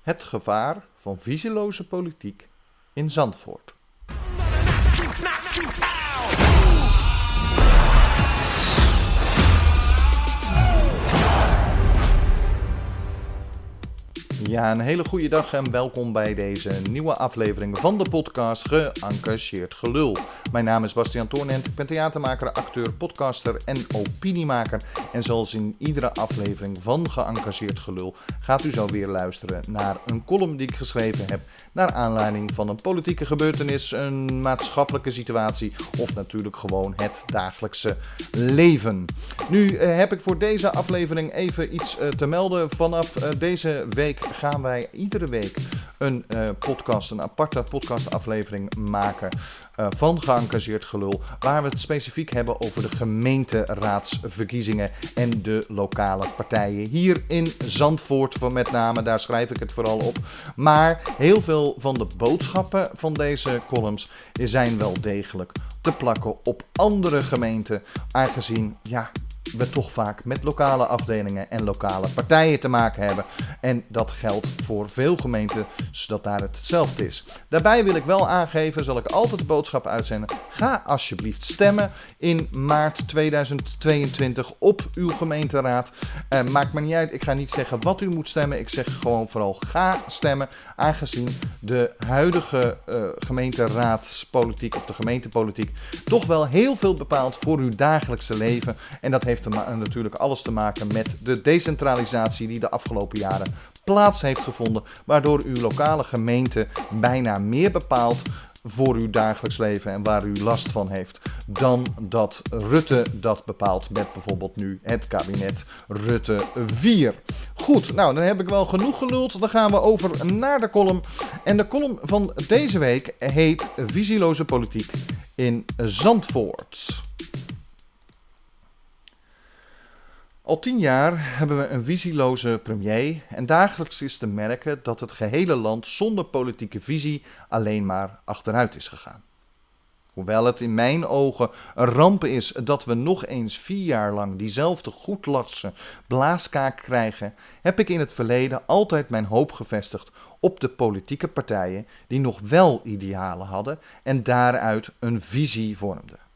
Het gevaar van visieloze politiek in Zandvoort. Ja, een hele goede dag en welkom bij deze nieuwe aflevering van de podcast Geëngageerd Gelul. Mijn naam is Bastiaan Toornent, ik ben theatermaker, acteur, podcaster en opiniemaker. En zoals in iedere aflevering van Geëngageerd Gelul gaat u zo weer luisteren naar een column die ik geschreven heb naar aanleiding van een politieke gebeurtenis, een maatschappelijke situatie of natuurlijk gewoon het dagelijkse leven. Nu eh, heb ik voor deze aflevering even iets eh, te melden. Vanaf eh, deze week gaan wij iedere week een uh, podcast, een aparte podcastaflevering maken uh, van geëngageerd gelul, waar we het specifiek hebben over de gemeenteraadsverkiezingen en de lokale partijen. Hier in Zandvoort van met name, daar schrijf ik het vooral op. Maar heel veel van de boodschappen van deze columns zijn wel degelijk te plakken op andere gemeenten, aangezien ja, we toch vaak met lokale afdelingen en lokale partijen te maken hebben. En dat geldt voor veel gemeenten, zodat daar hetzelfde is. Daarbij wil ik wel aangeven, zal ik altijd de boodschap uitzenden. Ga alsjeblieft stemmen in maart 2022 op uw gemeenteraad. Uh, maakt me niet uit, ik ga niet zeggen wat u moet stemmen. Ik zeg gewoon vooral ga stemmen, aangezien de huidige uh, gemeenteraadspolitiek of de gemeentepolitiek toch wel heel veel bepaalt voor uw dagelijkse leven. En dat heeft natuurlijk alles te maken met de decentralisatie die de afgelopen jaren plaats heeft gevonden, waardoor uw lokale gemeente bijna meer bepaalt voor uw dagelijks leven en waar u last van heeft, dan dat Rutte dat bepaalt met bijvoorbeeld nu het kabinet Rutte 4. Goed, nou dan heb ik wel genoeg geluld. Dan gaan we over naar de column. En de column van deze week heet Visieloze politiek in Zandvoort. Al tien jaar hebben we een visieloze premier en dagelijks is te merken dat het gehele land zonder politieke visie alleen maar achteruit is gegaan. Hoewel het in mijn ogen een ramp is dat we nog eens vier jaar lang diezelfde goedlatse blaaskaak krijgen, heb ik in het verleden altijd mijn hoop gevestigd op de politieke partijen die nog wel idealen hadden en daaruit een visie vormden.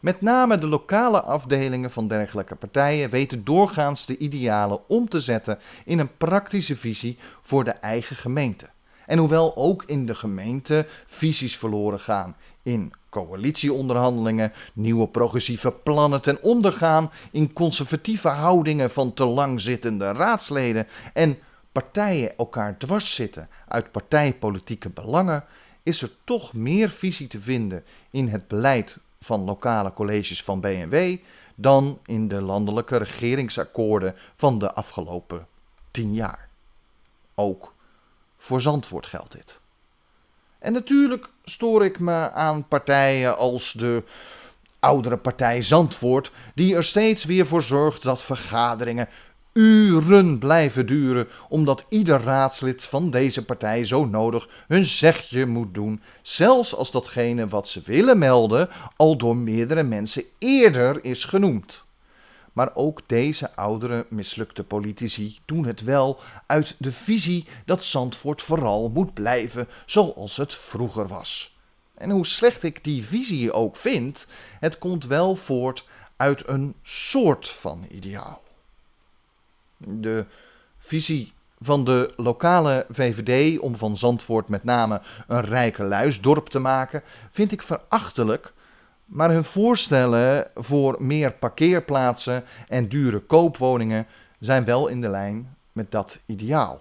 Met name de lokale afdelingen van dergelijke partijen weten doorgaans de idealen om te zetten in een praktische visie voor de eigen gemeente. En hoewel ook in de gemeente visies verloren gaan in coalitieonderhandelingen, nieuwe progressieve plannen ten onder gaan in conservatieve houdingen van te lang zittende raadsleden en partijen elkaar dwars zitten uit partijpolitieke belangen, is er toch meer visie te vinden in het beleid van lokale colleges van BNW dan in de landelijke regeringsakkoorden van de afgelopen tien jaar. Ook voor Zandvoort geldt dit. En natuurlijk stoor ik me aan partijen als de oudere partij Zandvoort, die er steeds weer voor zorgt dat vergaderingen uren blijven duren, omdat ieder raadslid van deze partij zo nodig hun zegje moet doen, zelfs als datgene wat ze willen melden al door meerdere mensen eerder is genoemd. Maar ook deze oudere mislukte politici doen het wel uit de visie dat Zandvoort vooral moet blijven zoals het vroeger was. En hoe slecht ik die visie ook vind, het komt wel voort uit een soort van ideaal de visie van de lokale VVD om van Zandvoort met name een rijke luisdorp te maken, vind ik verachtelijk. Maar hun voorstellen voor meer parkeerplaatsen en dure koopwoningen zijn wel in de lijn met dat ideaal.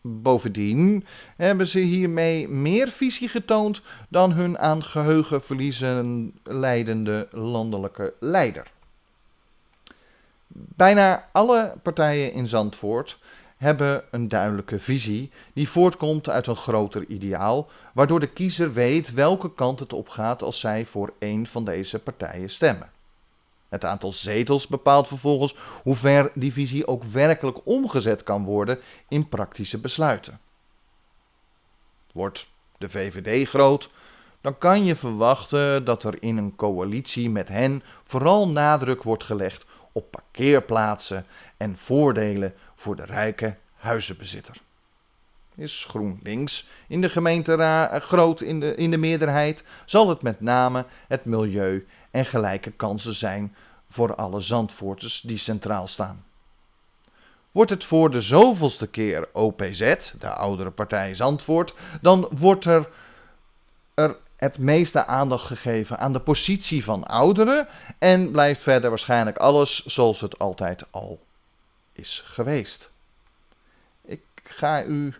Bovendien hebben ze hiermee meer visie getoond dan hun aan geheugenverliezen leidende landelijke leider. Bijna alle partijen in Zandvoort hebben een duidelijke visie die voortkomt uit een groter ideaal, waardoor de kiezer weet welke kant het op gaat als zij voor een van deze partijen stemmen. Het aantal zetels bepaalt vervolgens hoe ver die visie ook werkelijk omgezet kan worden in praktische besluiten. Wordt de VVD groot, dan kan je verwachten dat er in een coalitie met hen vooral nadruk wordt gelegd op parkeerplaatsen en voordelen voor de rijke huizenbezitter. is GroenLinks in de gemeenteraad groot in de, in de meerderheid, zal het met name het milieu en gelijke kansen zijn voor alle Zandvoorters die centraal staan. Wordt het voor de zoveelste keer OPZ, de oudere partij Zandvoort, dan wordt er, er het meeste aandacht gegeven aan de positie van ouderen en blijft verder waarschijnlijk alles zoals het altijd al is geweest. Ik ga u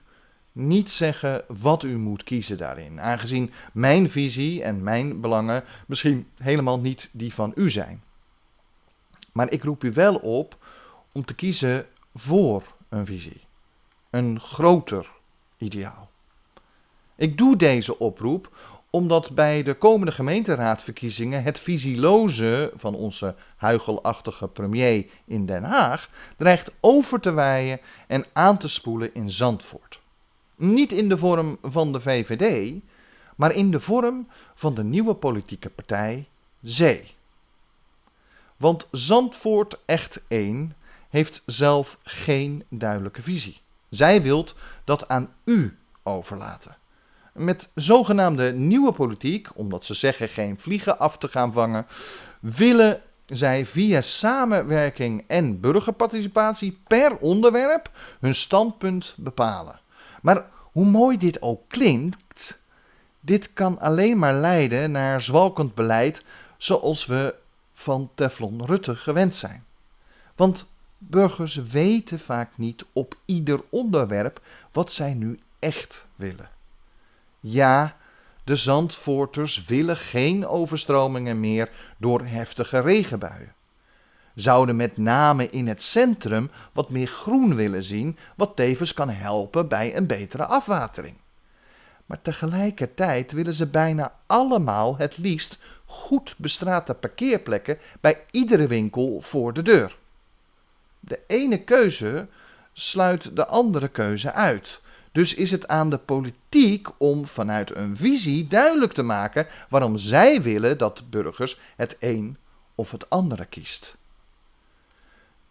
niet zeggen wat u moet kiezen daarin, aangezien mijn visie en mijn belangen misschien helemaal niet die van u zijn. Maar ik roep u wel op om te kiezen voor een visie, een groter ideaal. Ik doe deze oproep omdat bij de komende gemeenteraadverkiezingen het visieloze van onze huigelachtige premier in Den Haag dreigt over te waaien en aan te spoelen in Zandvoort. Niet in de vorm van de VVD, maar in de vorm van de nieuwe politieke partij Zee. Want Zandvoort Echt 1 heeft zelf geen duidelijke visie. Zij wilt dat aan u overlaten. Met zogenaamde nieuwe politiek, omdat ze zeggen geen vliegen af te gaan vangen, willen zij via samenwerking en burgerparticipatie per onderwerp hun standpunt bepalen. Maar hoe mooi dit ook klinkt, dit kan alleen maar leiden naar zwalkend beleid zoals we van Teflon Rutte gewend zijn. Want burgers weten vaak niet op ieder onderwerp wat zij nu echt willen. Ja, de Zandvoorters willen geen overstromingen meer door heftige regenbuien. Zouden met name in het centrum wat meer groen willen zien, wat tevens kan helpen bij een betere afwatering. Maar tegelijkertijd willen ze bijna allemaal het liefst goed bestrate parkeerplekken bij iedere winkel voor de deur. De ene keuze sluit de andere keuze uit. Dus is het aan de politiek om vanuit een visie duidelijk te maken waarom zij willen dat burgers het een of het andere kiest.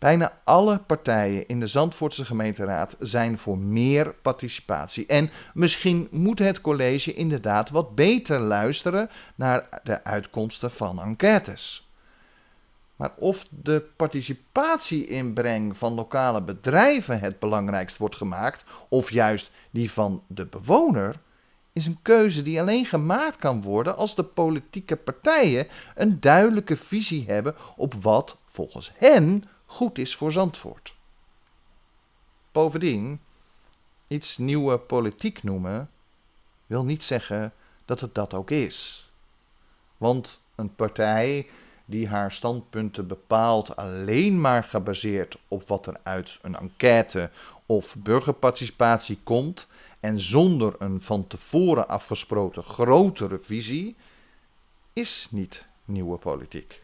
Bijna alle partijen in de Zandvoortse gemeenteraad zijn voor meer participatie. En misschien moet het college inderdaad wat beter luisteren naar de uitkomsten van enquêtes. Maar of de participatieinbreng van lokale bedrijven het belangrijkst wordt gemaakt, of juist die van de bewoner, is een keuze die alleen gemaakt kan worden als de politieke partijen een duidelijke visie hebben op wat volgens hen goed is voor Zandvoort. Bovendien, iets nieuwe politiek noemen wil niet zeggen dat het dat ook is. Want een partij die haar standpunten bepaalt alleen maar gebaseerd op wat er uit een enquête of burgerparticipatie komt en zonder een van tevoren afgesproken grotere visie, is niet nieuwe politiek.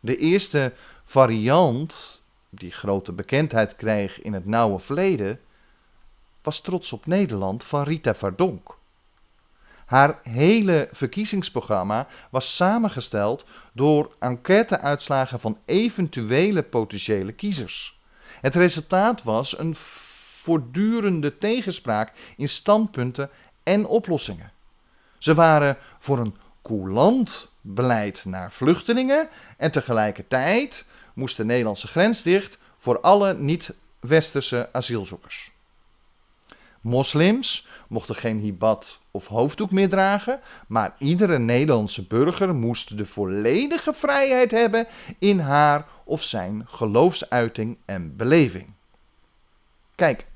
De eerste variant, die grote bekendheid kreeg in het nauwe verleden, was Trots op Nederland van Rita Verdonk. Haar hele verkiezingsprogramma was samengesteld door enquêteuitslagen van eventuele potentiële kiezers. Het resultaat was een voortdurende tegenspraak in standpunten en oplossingen. Ze waren voor een coulant beleid naar vluchtelingen en tegelijkertijd moest de Nederlandse grens dicht voor alle niet-westerse asielzoekers. Moslims mochten geen hibad of hoofddoek meer dragen, maar iedere Nederlandse burger moest de volledige vrijheid hebben in haar of zijn geloofsuiting en beleving. Kijk,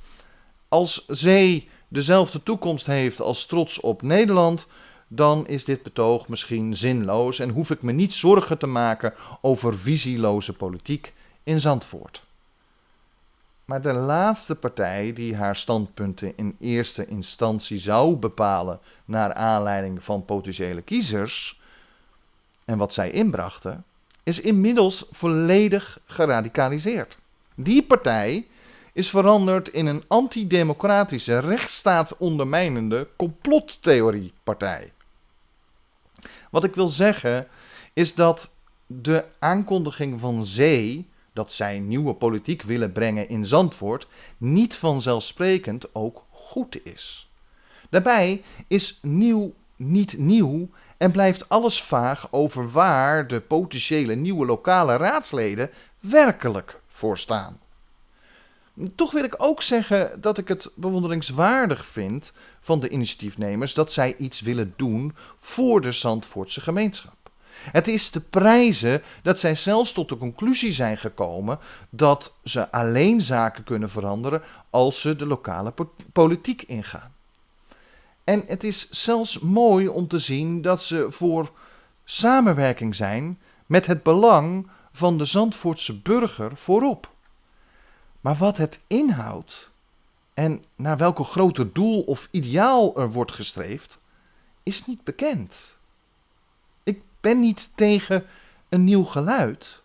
als zee dezelfde toekomst heeft als trots op Nederland, dan is dit betoog misschien zinloos en hoef ik me niet zorgen te maken over visieloze politiek in Zandvoort. Maar de laatste partij die haar standpunten in eerste instantie zou bepalen naar aanleiding van potentiële kiezers en wat zij inbrachten, is inmiddels volledig geradicaliseerd. Die partij is veranderd in een antidemocratische, rechtsstaat ondermijnende complottheoriepartij. Wat ik wil zeggen is dat de aankondiging van Zee dat zij nieuwe politiek willen brengen in Zandvoort niet vanzelfsprekend ook goed is. Daarbij is nieuw niet nieuw en blijft alles vaag over waar de potentiële nieuwe lokale raadsleden werkelijk voor staan. Toch wil ik ook zeggen dat ik het bewonderingswaardig vind van de initiatiefnemers dat zij iets willen doen voor de Zandvoortse gemeenschap. Het is te prijzen dat zij zelfs tot de conclusie zijn gekomen dat ze alleen zaken kunnen veranderen als ze de lokale politiek ingaan. En het is zelfs mooi om te zien dat ze voor samenwerking zijn met het belang van de Zandvoortse burger voorop. Maar wat het inhoudt en naar welke grote doel of ideaal er wordt gestreefd, is niet bekend. Ben niet tegen een nieuw geluid.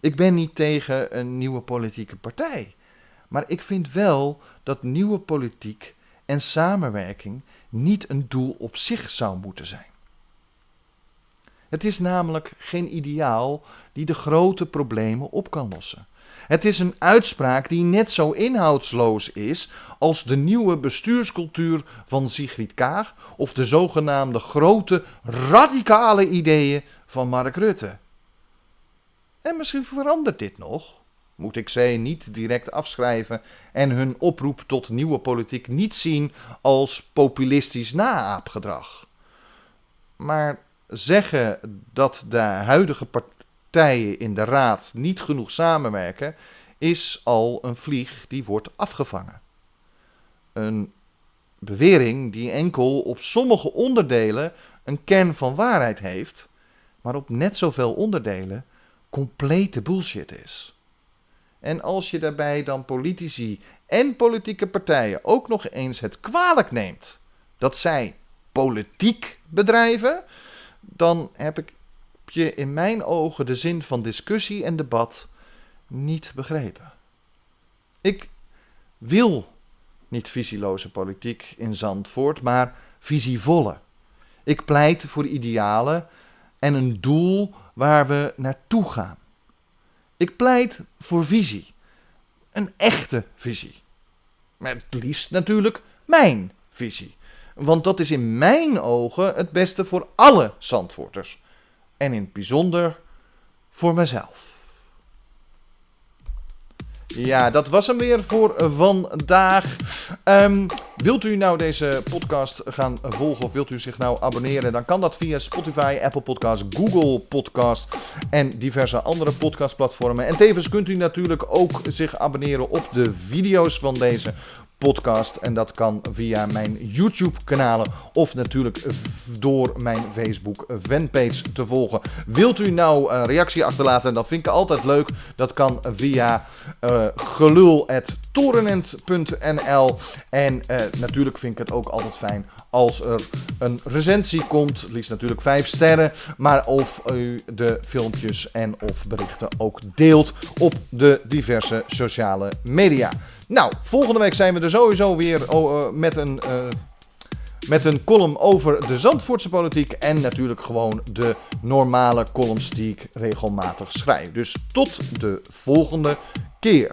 Ik ben niet tegen een nieuwe politieke partij. Maar ik vind wel dat nieuwe politiek en samenwerking niet een doel op zich zou moeten zijn. Het is namelijk geen ideaal die de grote problemen op kan lossen. Het is een uitspraak die net zo inhoudsloos is als de nieuwe bestuurscultuur van Sigrid Kaag of de zogenaamde grote radicale ideeën van Mark Rutte. En misschien verandert dit nog. Moet ik ze niet direct afschrijven en hun oproep tot nieuwe politiek niet zien als populistisch naaapgedrag. Maar zeggen dat de huidige partijen in de raad niet genoeg samenwerken, is al een vlieg die wordt afgevangen. Een bewering die enkel op sommige onderdelen een kern van waarheid heeft, maar op net zoveel onderdelen complete bullshit is. En als je daarbij dan politici en politieke partijen ook nog eens het kwalijk neemt dat zij politiek bedrijven, dan heb ik je in mijn ogen de zin van discussie en debat niet begrepen. Ik wil niet visieloze politiek in Zandvoort, maar visievolle. Ik pleit voor idealen en een doel waar we naartoe gaan. Ik pleit voor visie. Een echte visie. Maar het liefst natuurlijk mijn visie. Want dat is in mijn ogen het beste voor alle Zandvoorters. En in het bijzonder voor mezelf. Ja, dat was hem weer voor vandaag. Um, wilt u nou deze podcast gaan volgen of wilt u zich nou abonneren? Dan kan dat via Spotify, Apple Podcast, Google Podcast en diverse andere podcastplatformen. En tevens kunt u natuurlijk ook zich abonneren op de video's van deze podcast. En dat kan via mijn YouTube-kanalen of natuurlijk door mijn Facebook fanpage te volgen. Wilt u nou een reactie achterlaten? Dan vind ik het altijd leuk. Dat kan via uh, gelul.torenent.nl. En uh, natuurlijk vind ik het ook altijd fijn als er een recensie komt. Liefst natuurlijk 5 sterren. Maar of u de filmpjes en of berichten ook deelt op de diverse sociale media. Nou, volgende week zijn we er sowieso weer oh, uh, met een. Uh, met een column over de Zandvoortse politiek. En natuurlijk gewoon de normale columns die ik regelmatig schrijf. Dus tot de volgende keer.